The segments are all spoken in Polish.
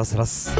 ラスラス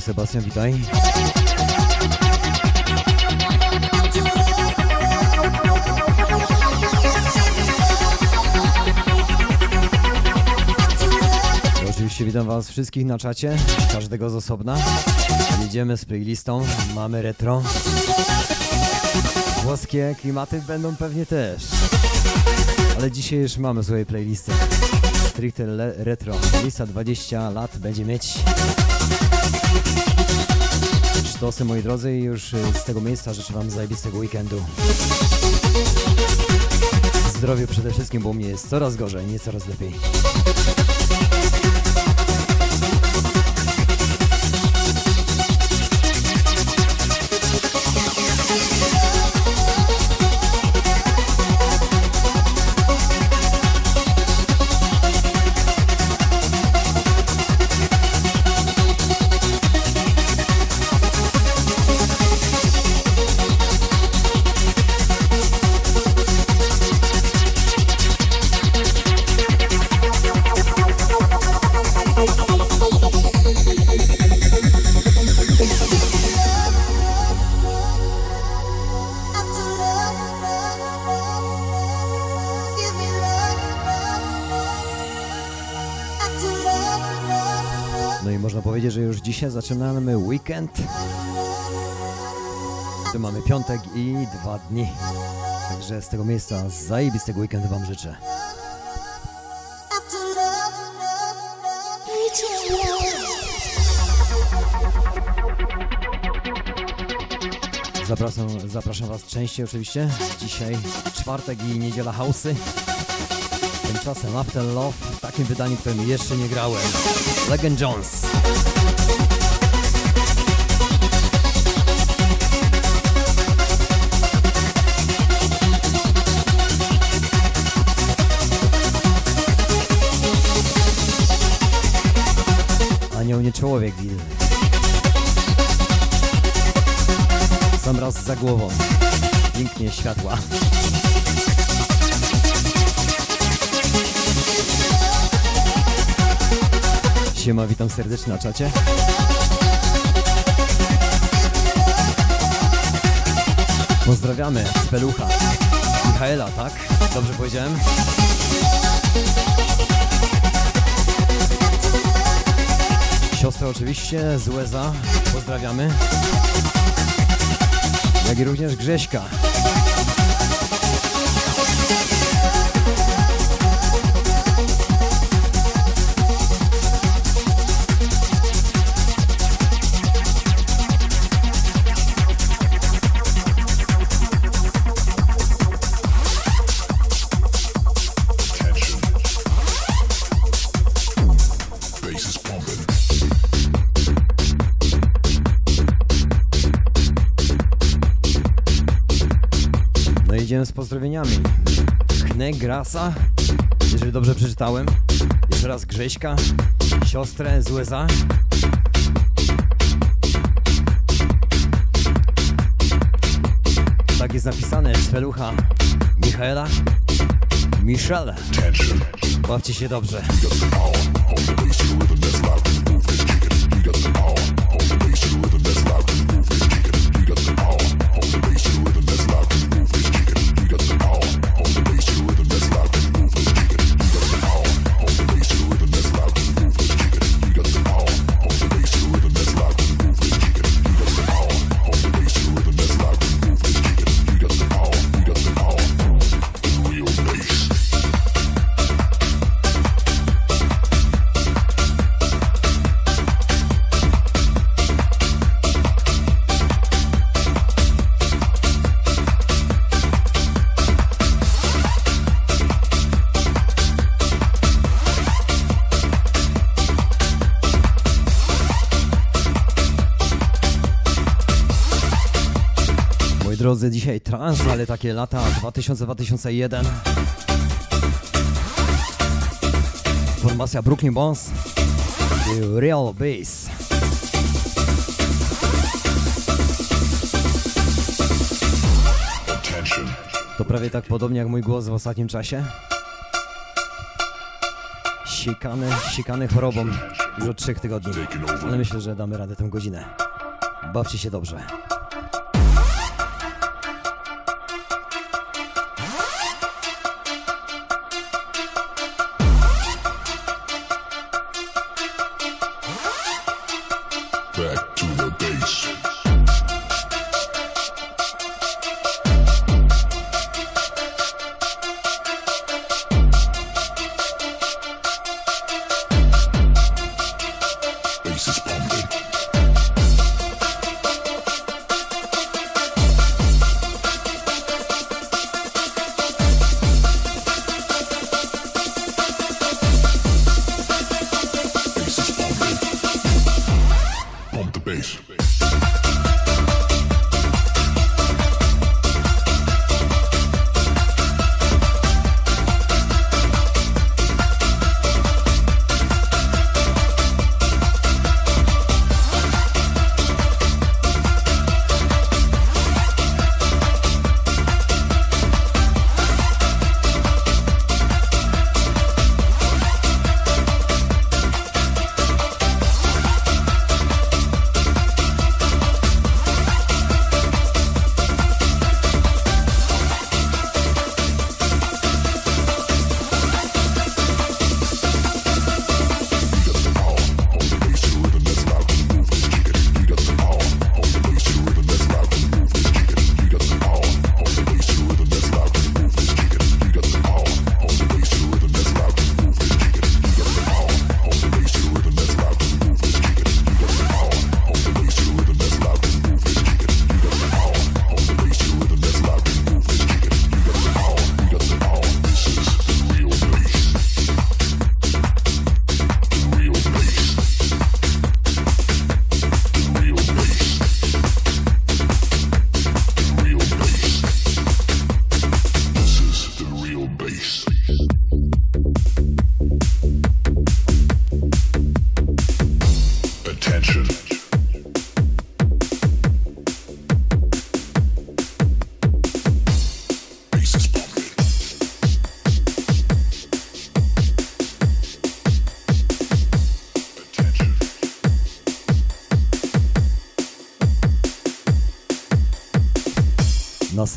Sebastian, witaj. Oczywiście witam was wszystkich na czacie, każdego z osobna. Jedziemy z playlistą, mamy retro. Włoskie klimaty będą pewnie też. Ale dzisiaj już mamy swoje playlisty. Stricte retro. Lista 20 lat będzie mieć. Sztosy moi drodzy i już y, z tego miejsca życzę wam zajebistego weekendu. Zdrowie przede wszystkim, bo u mnie jest coraz gorzej, nie coraz lepiej. Zaczynamy weekend. Tu mamy piątek i dwa dni. Także z tego miejsca zajebistego weekendu wam życzę. Zapraszam, zapraszam was częściej oczywiście. Dzisiaj czwartek i niedziela hausy. Tymczasem After Love w takim wydaniu, którym jeszcze nie grałem. Legend Jones. Człowiek, Gil. Sam raz za głową. Pięknie światła. Siema, witam serdecznie na czacie. Pozdrawiamy z Pelucha. Michaela, tak? Dobrze powiedziałem? Siostrę oczywiście z USA. Pozdrawiamy. Jak i również Grześka. Pozdrowieniami. Chne Grasa, jeżeli dobrze przeczytałem. Jeszcze raz Grześka, siostrę z USA. Tak jest napisane z felucha Michaela. Michelle. Bawcie się dobrze. Drodzy, dzisiaj trans, ale takie lata 2000-2001. Formacja Brooklyn Bones i Real Bass. To prawie tak podobnie jak mój głos w ostatnim czasie. Sikany, sikany chorobą. już od trzech tygodni, ale myślę, że damy radę tę godzinę. Bawcie się dobrze.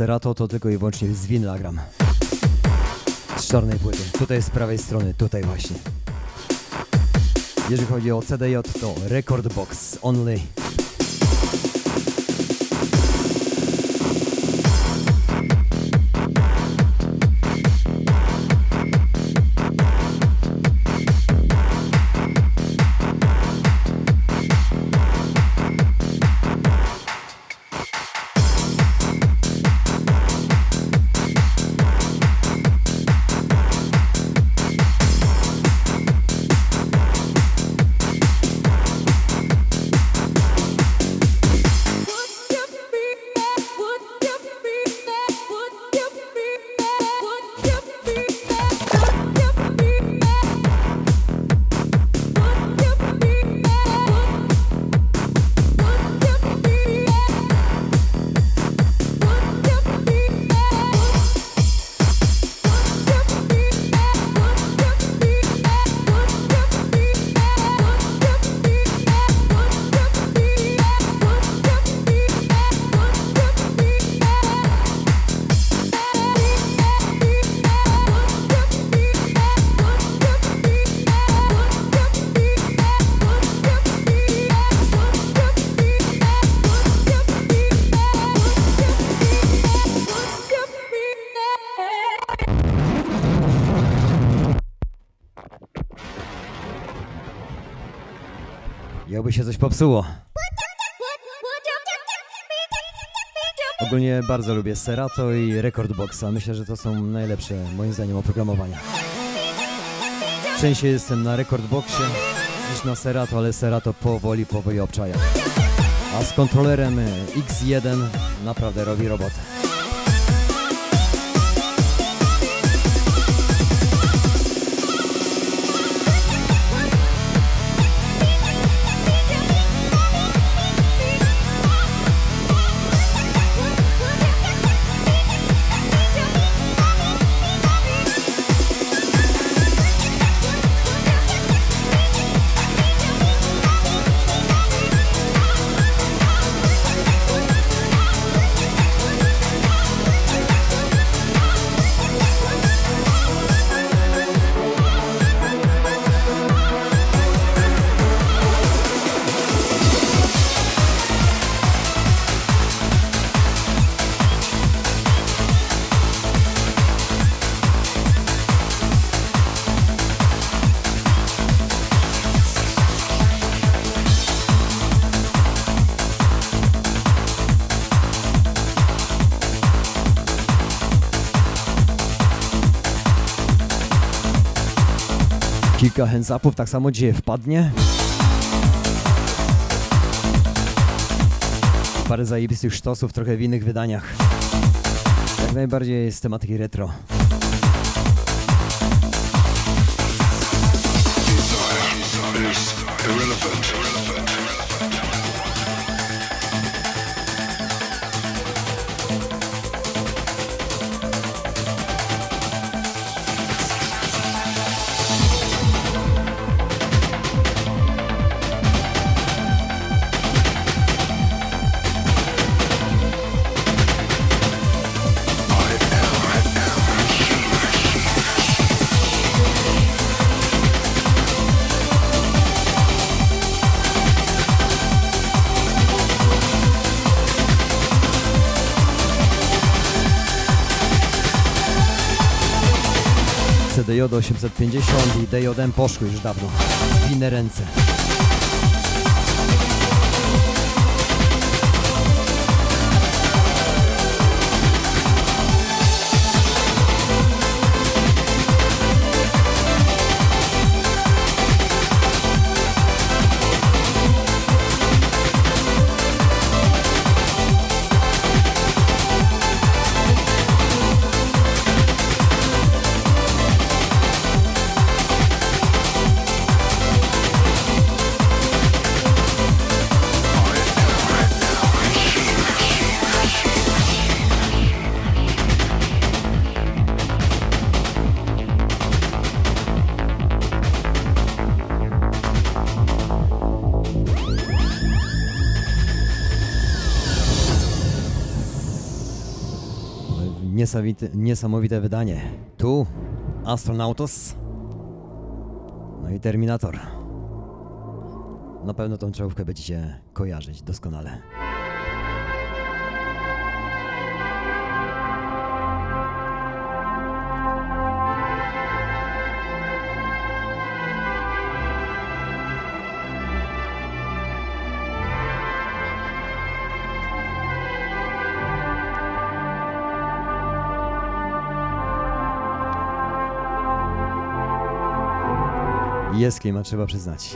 Serato to tylko i wyłącznie z winyla. Z czarnej płyty. Tutaj z prawej strony, tutaj właśnie. Jeżeli chodzi o CDJ, to Record Box Only. Popsuło. Ogólnie bardzo lubię Serato i Record Boxa. Myślę, że to są najlepsze, moim zdaniem, oprogramowania. Częściej jestem na Record Boxie niż na Serato, ale Serato powoli, powoli obczaja. A z kontrolerem y, X1 naprawdę robi robotę. Kilka hands upów, tak samo gdzie wpadnie. Parę zajebistych sztosów, trochę w innych wydaniach. Jak najbardziej z tematyki retro. CDJ 850 i DJM poszły już dawno w ręce. Niesamowite, niesamowite wydanie. Tu Astronautos, no i Terminator. Na pewno tą czołówkę będziecie kojarzyć doskonale. Jest klimat, trzeba przyznać.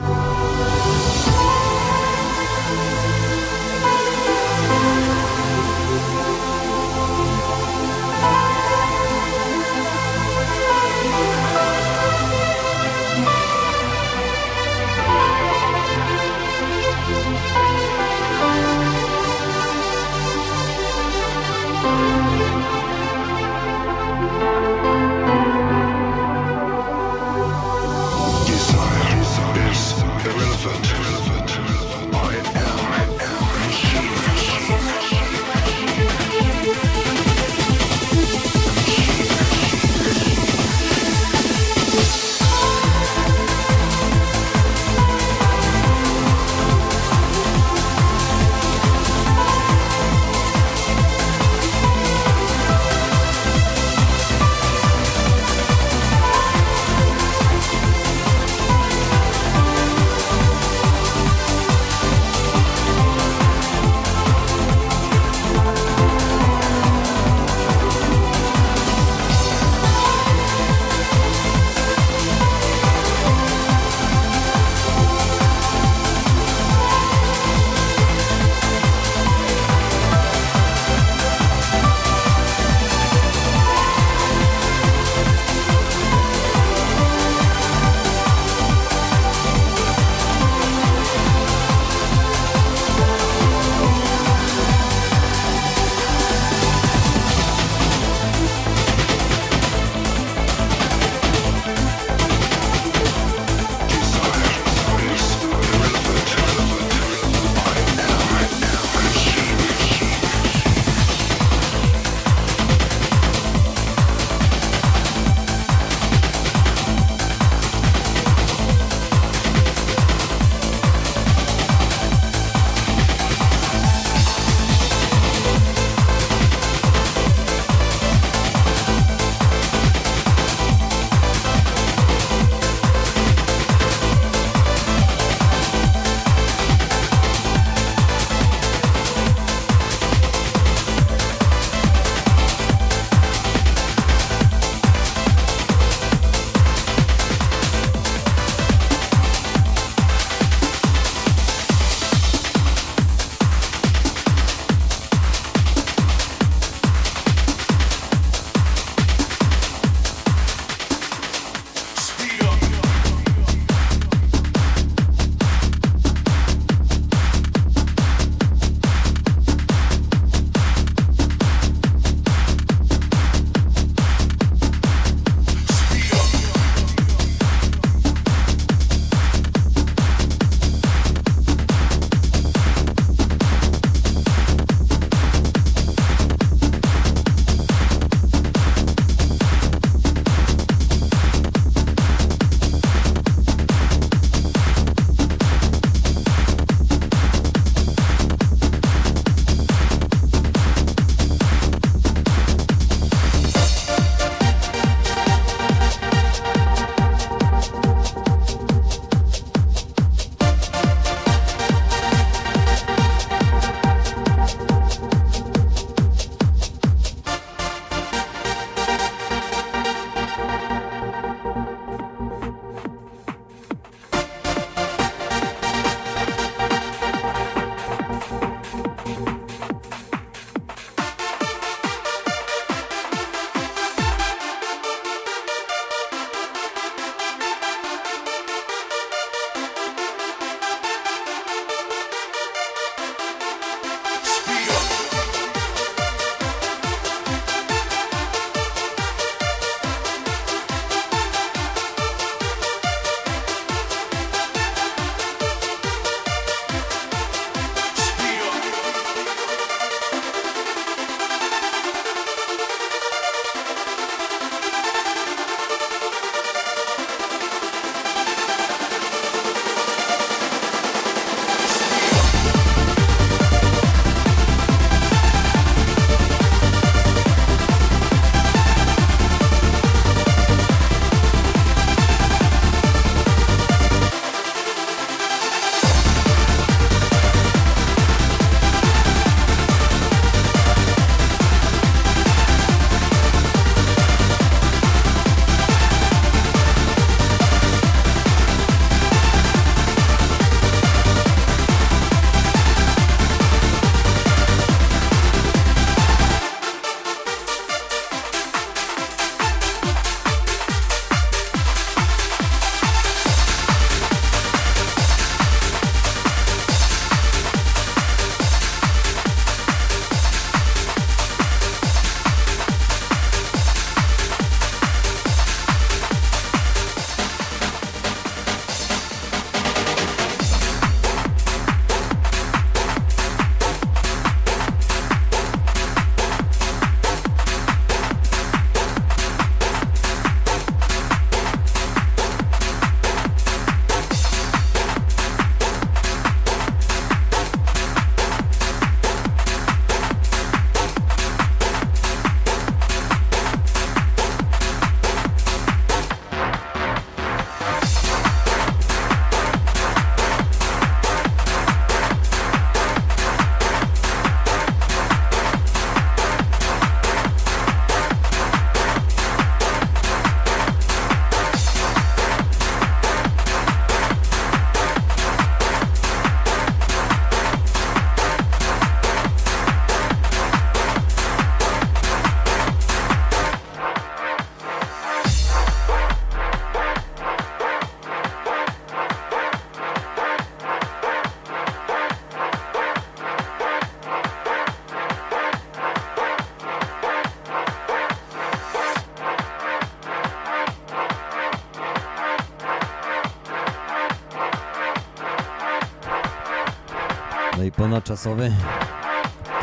I ponadczasowy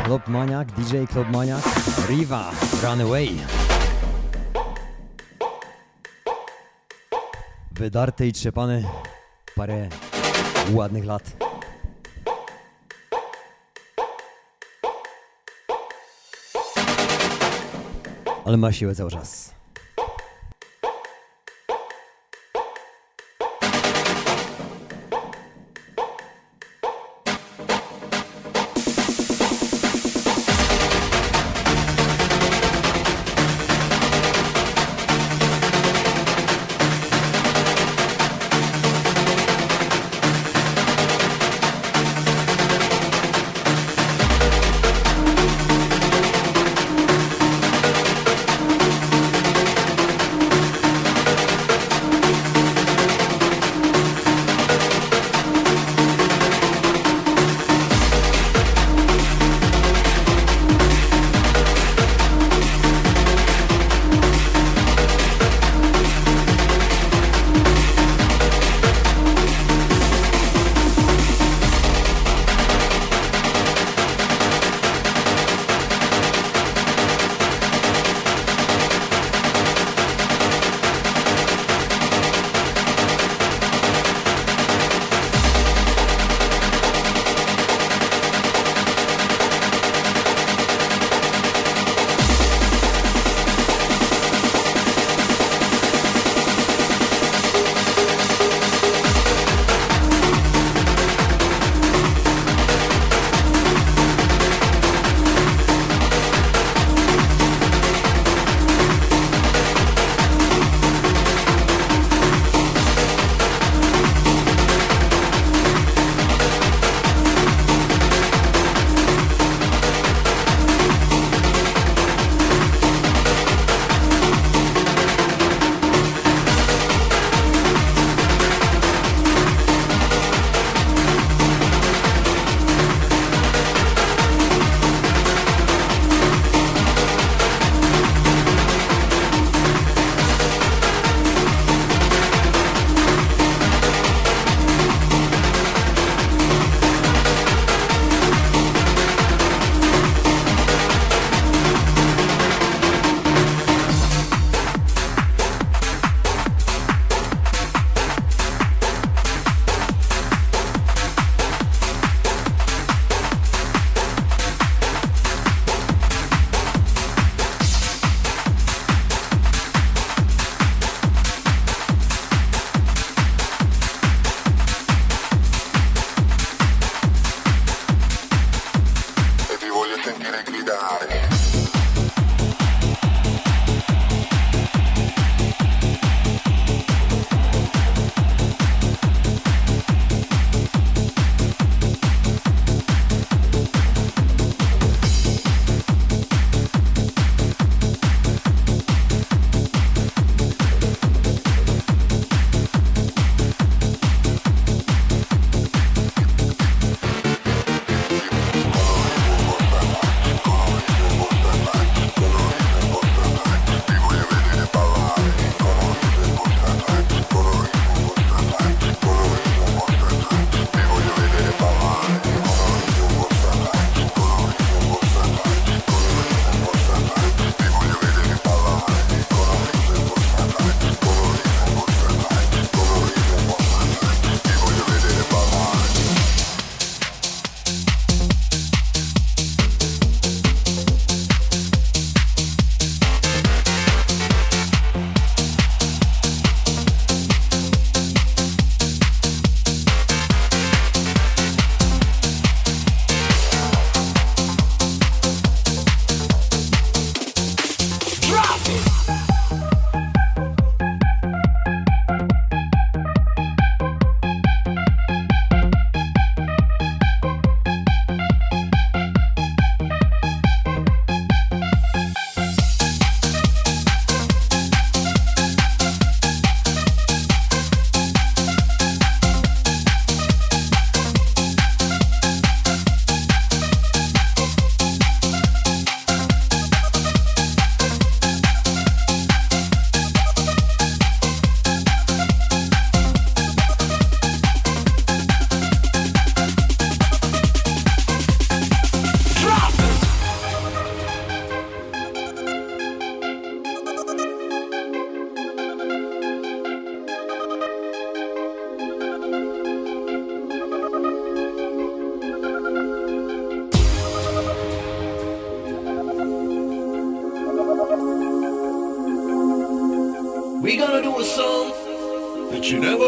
Club Maniak, DJ Club Maniak, Riva, Runaway. Wydarte i trzepane parę ładnych lat. Ale ma siłę cały czas. you know?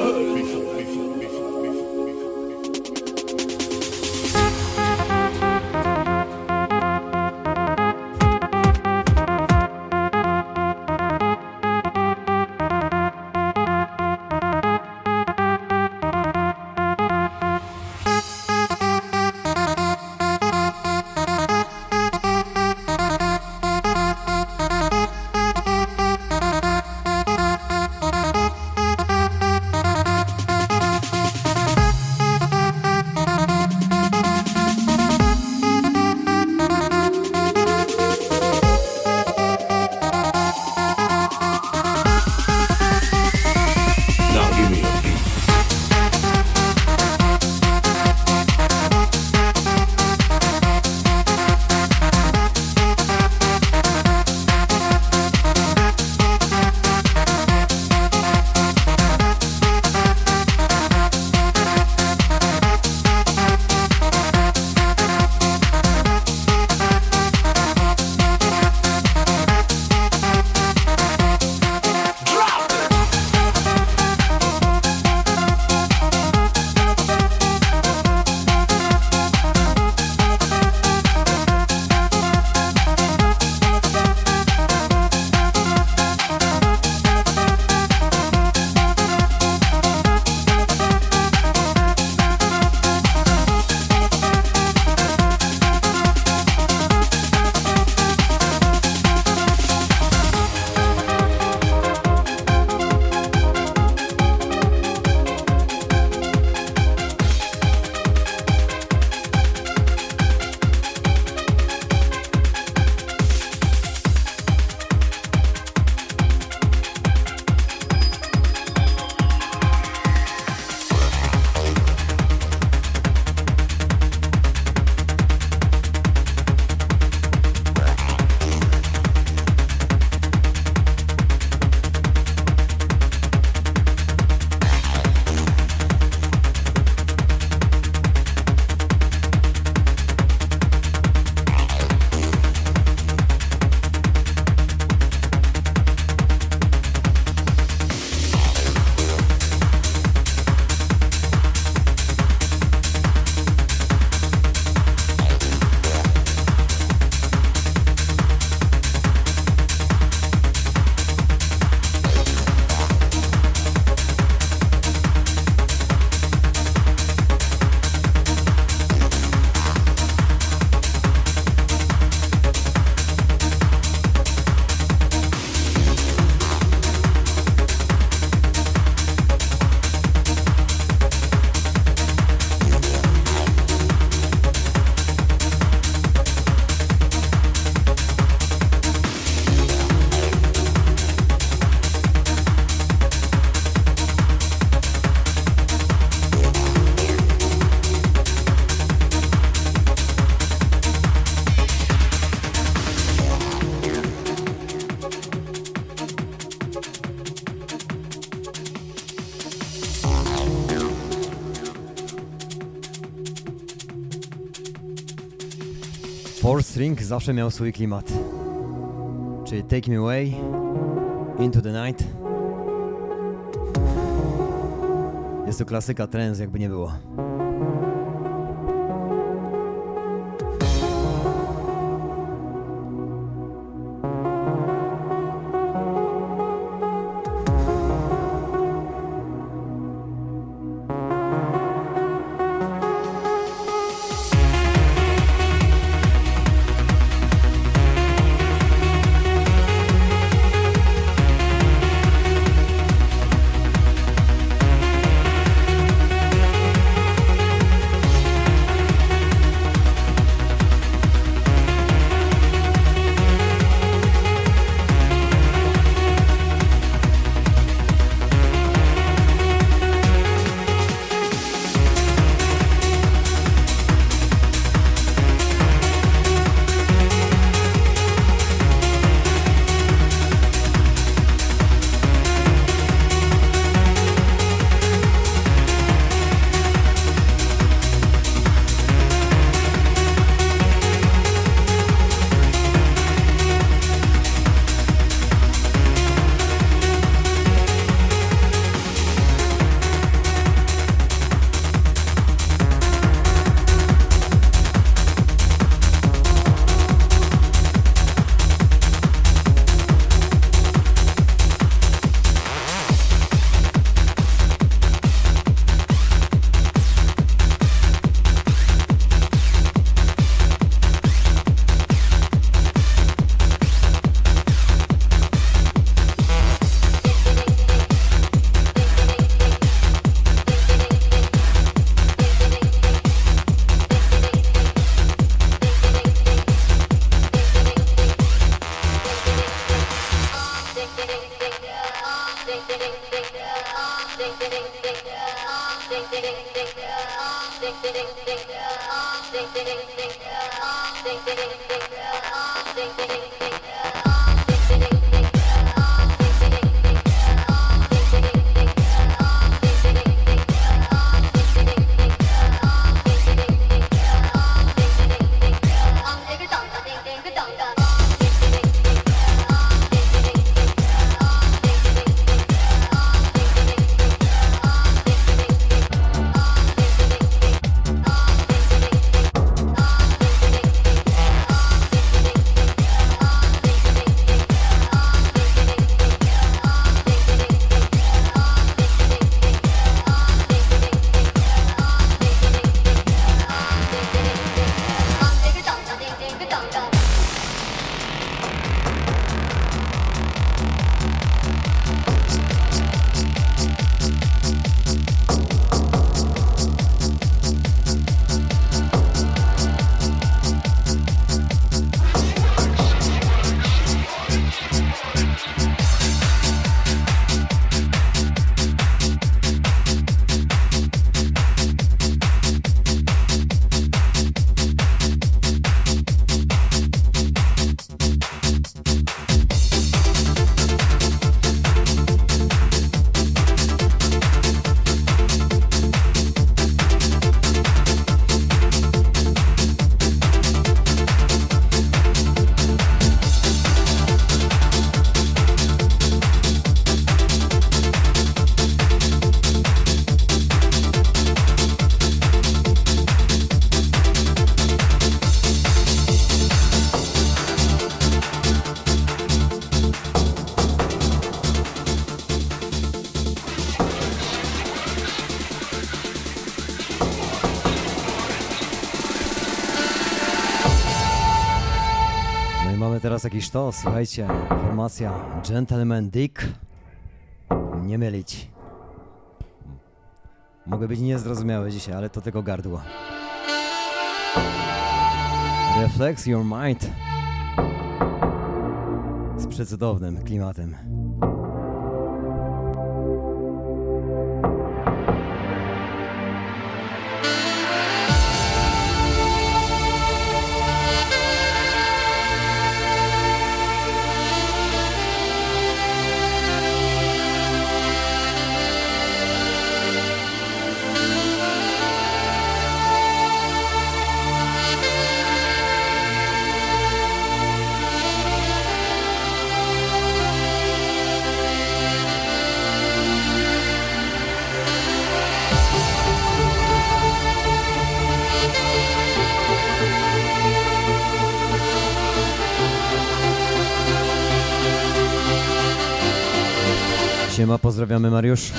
Four String zawsze miał swój klimat. Czyli Take Me Away, Into the Night. Jest to klasyka trance, jakby nie było. Jakiś to, słuchajcie, formacja Gentleman Dick. Nie mylić. Mogę być niezrozumiały dzisiaj, ale to tylko gardło. Reflex Your Mind. Z przecudownym klimatem. Pozdrawiamy Mariusz.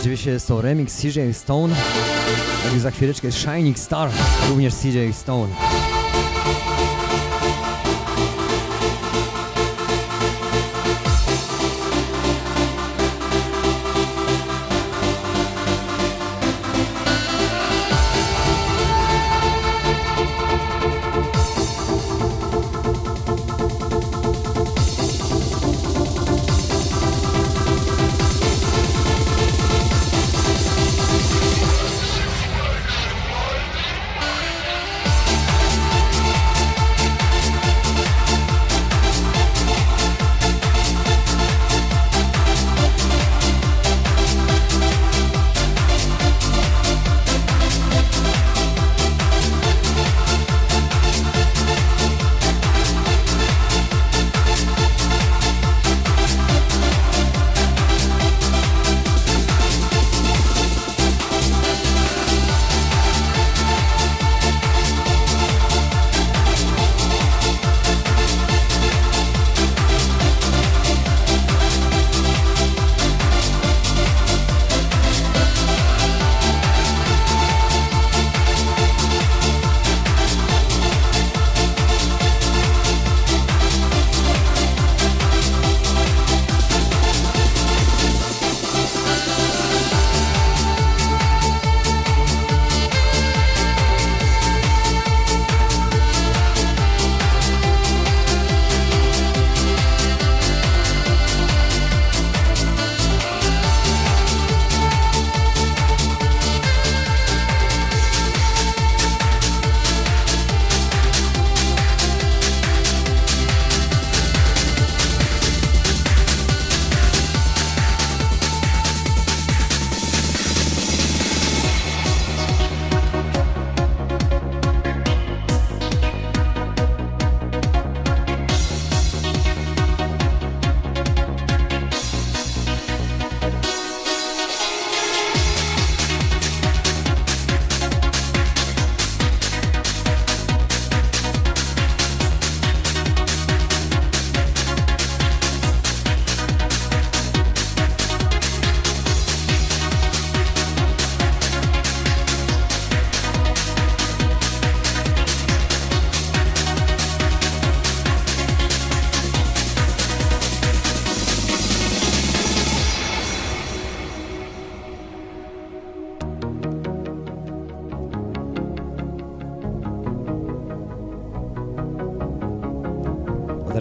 Oczywiście jest to remix CJ Stone, jak za chwileczkę Shining Star, również CJ Stone.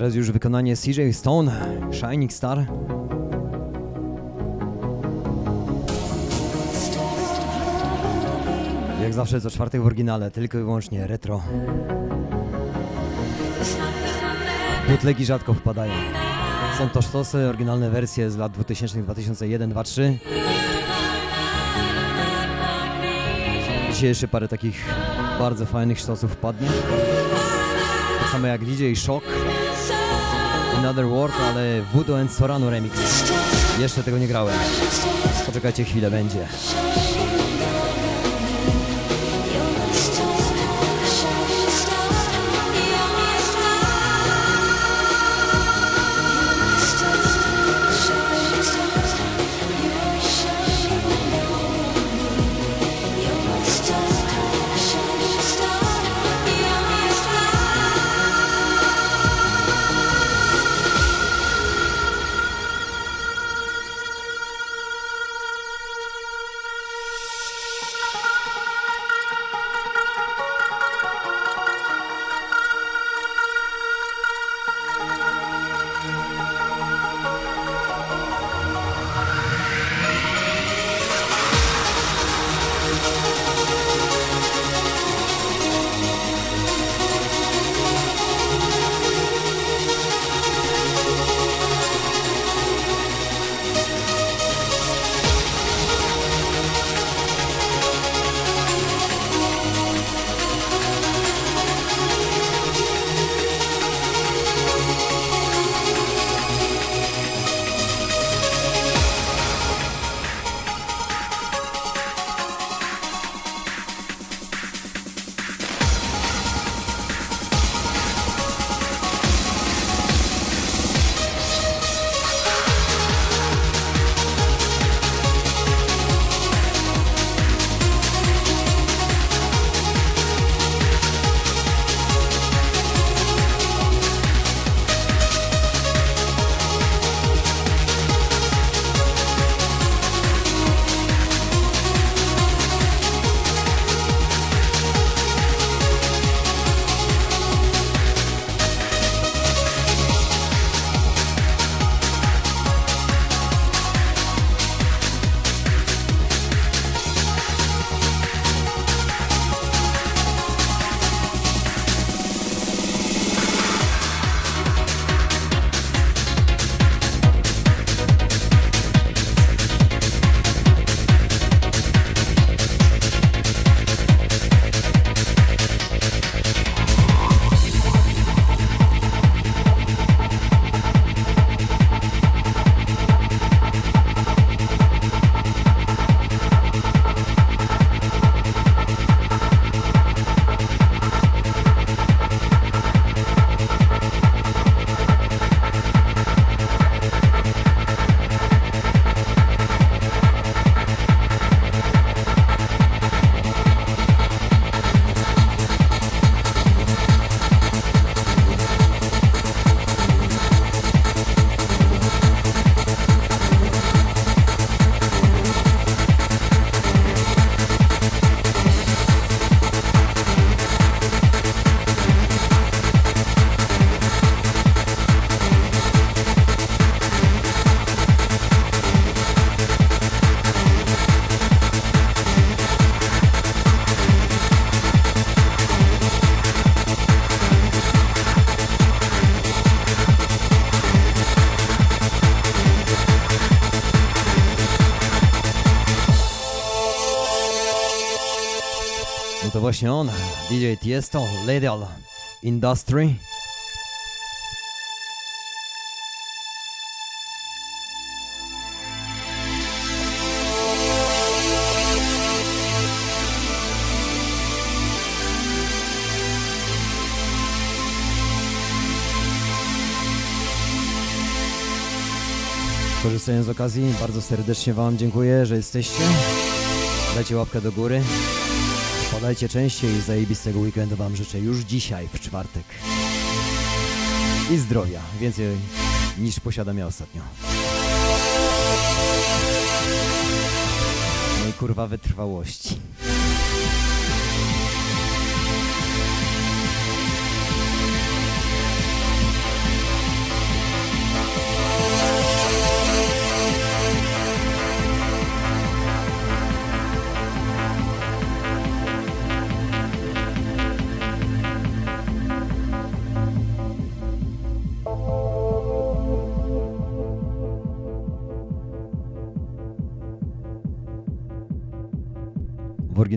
Teraz już wykonanie CJ Stone, Shining Star. Jak zawsze co czwartek w oryginale, tylko i wyłącznie retro. Butlegi rzadko wpadają. Są to sztosy, oryginalne wersje z lat 2000, 2001, 2, 3. Dzisiaj jeszcze parę takich bardzo fajnych sztosów wpadnie. Tak samo jak DJ Shock, Another World, ale Voodoo and Sorano Remix. Jeszcze tego nie grałem. Poczekajcie chwilę, będzie. Właśnie on, DJ Tiesto, Lethal Industry. Korzystając z okazji, bardzo serdecznie Wam dziękuję, że jesteście. Dajcie łapkę do góry. Podajcie częściej zajebistego weekendu Wam życzę już dzisiaj, w czwartek. I zdrowia, więcej niż posiadam ja ostatnio. No i kurwa wytrwałości.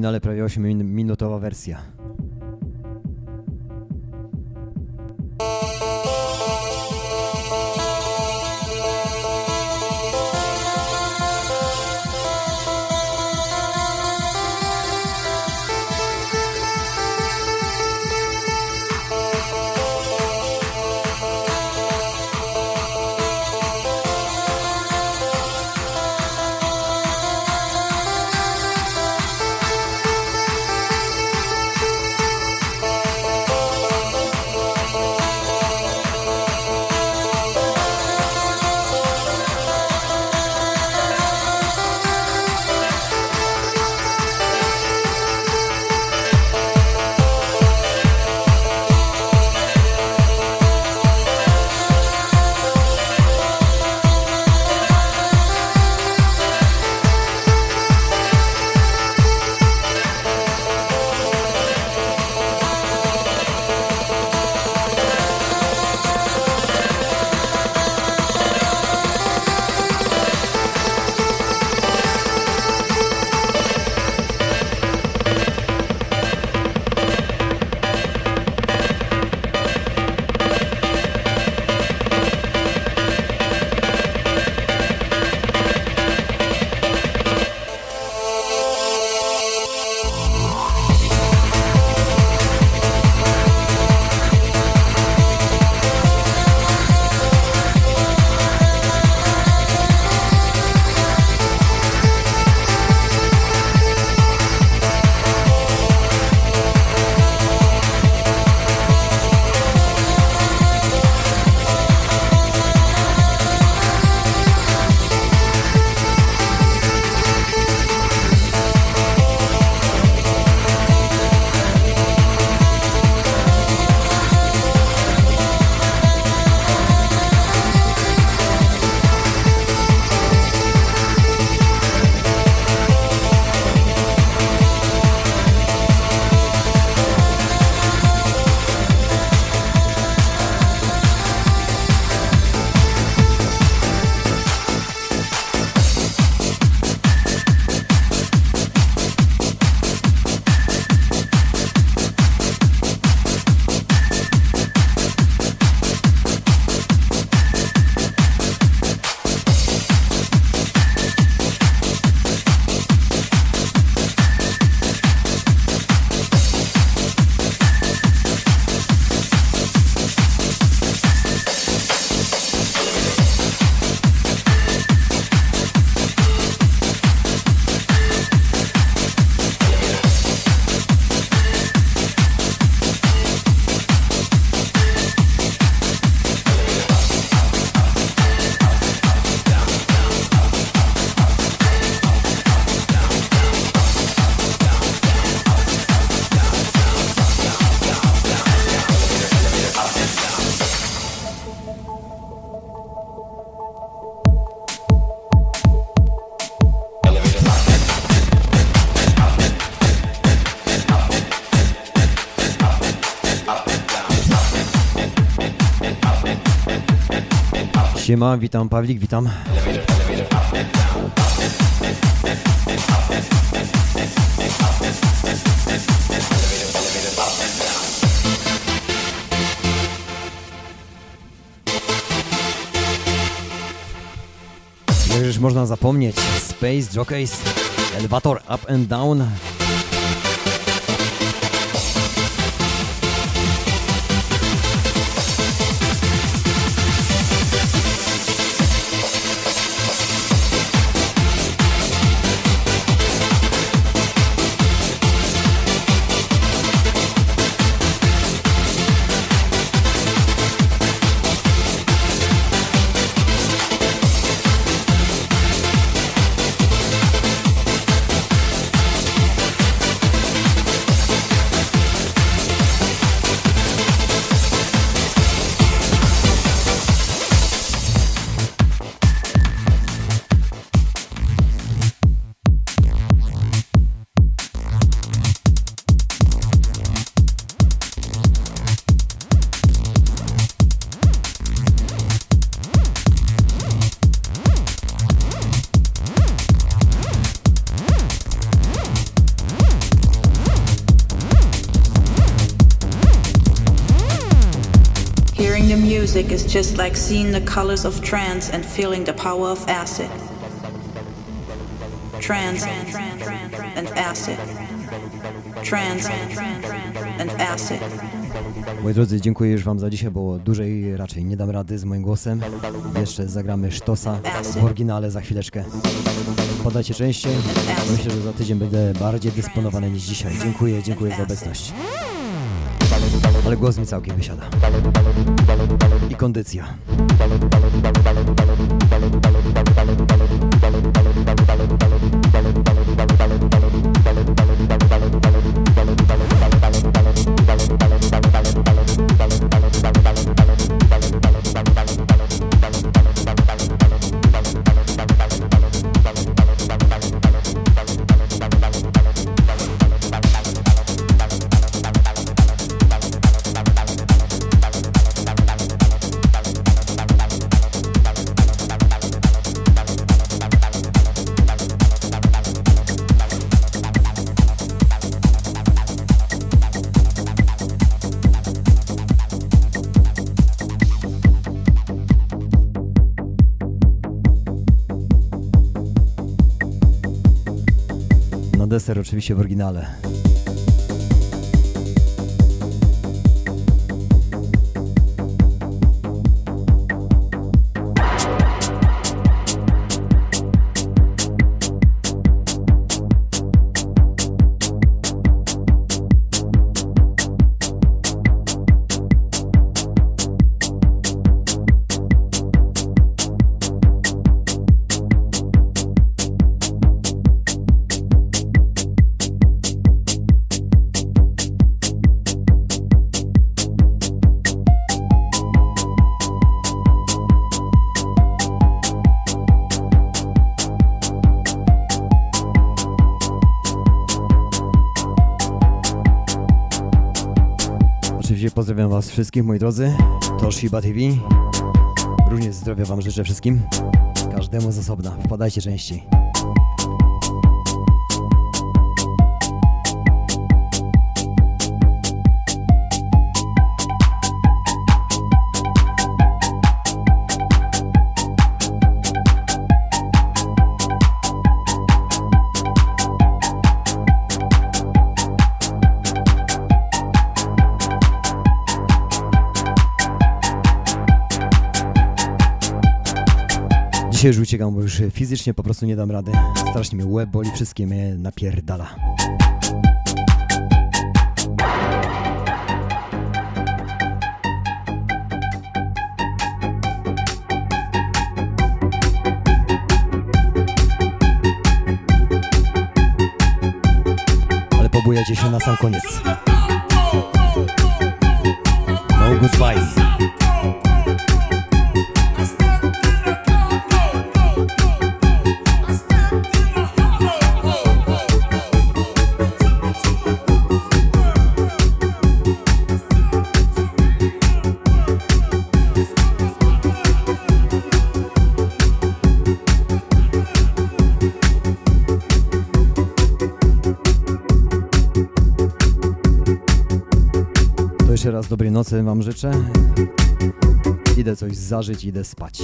W oryginale prawie 8-minutowa wersja. Siema, witam Pawlik, witam. Można zapomnieć, Space Jockeys, Elevator Up and Down, just like seeing the colors of trance and feeling the power of acid. Trance and acid. Trance and acid. Moi drodzy, dziękuję już Wam za dzisiaj, bo dłużej raczej nie dam rady z moim głosem. Jeszcze zagramy sztosa w oryginale za chwileczkę. Podajcie częściej. Myślę, że za tydzień będę bardziej dysponowany niż dzisiaj. Dziękuję, dziękuję za obecność. Ale głos mi całkiem wysiada. I kondycja. Deser oczywiście w oryginale. Wszystkich, moi drodzy. To Shiba TV. Również zdrowia Wam życzę wszystkim. Każdemu z osobna. Wpadajcie częściej. Dzisiaj już uciekam, bo już fizycznie po prostu nie dam rady. Strasznie mnie łeb boli, wszystkie mnie napierdala. Ale pobujecie się na sam koniec. No goodbye. Dobrej nocy Wam życzę. Idę coś zażyć, idę spać.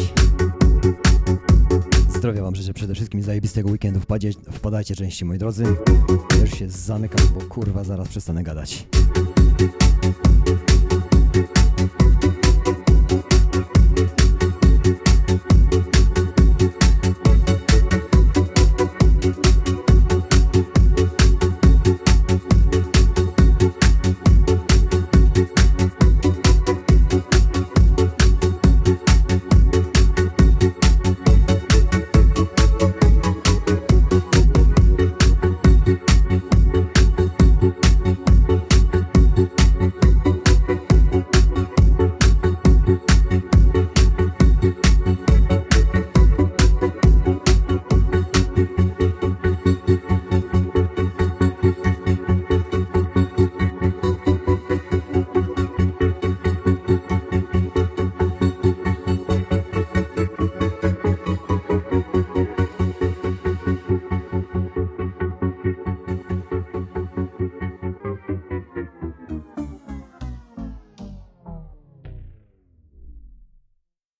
Zdrowia Wam życzę przede wszystkim zajebistego weekendu. Wpadzie, wpadajcie częściej, moi drodzy. Już się zamykam, bo kurwa zaraz przestanę gadać.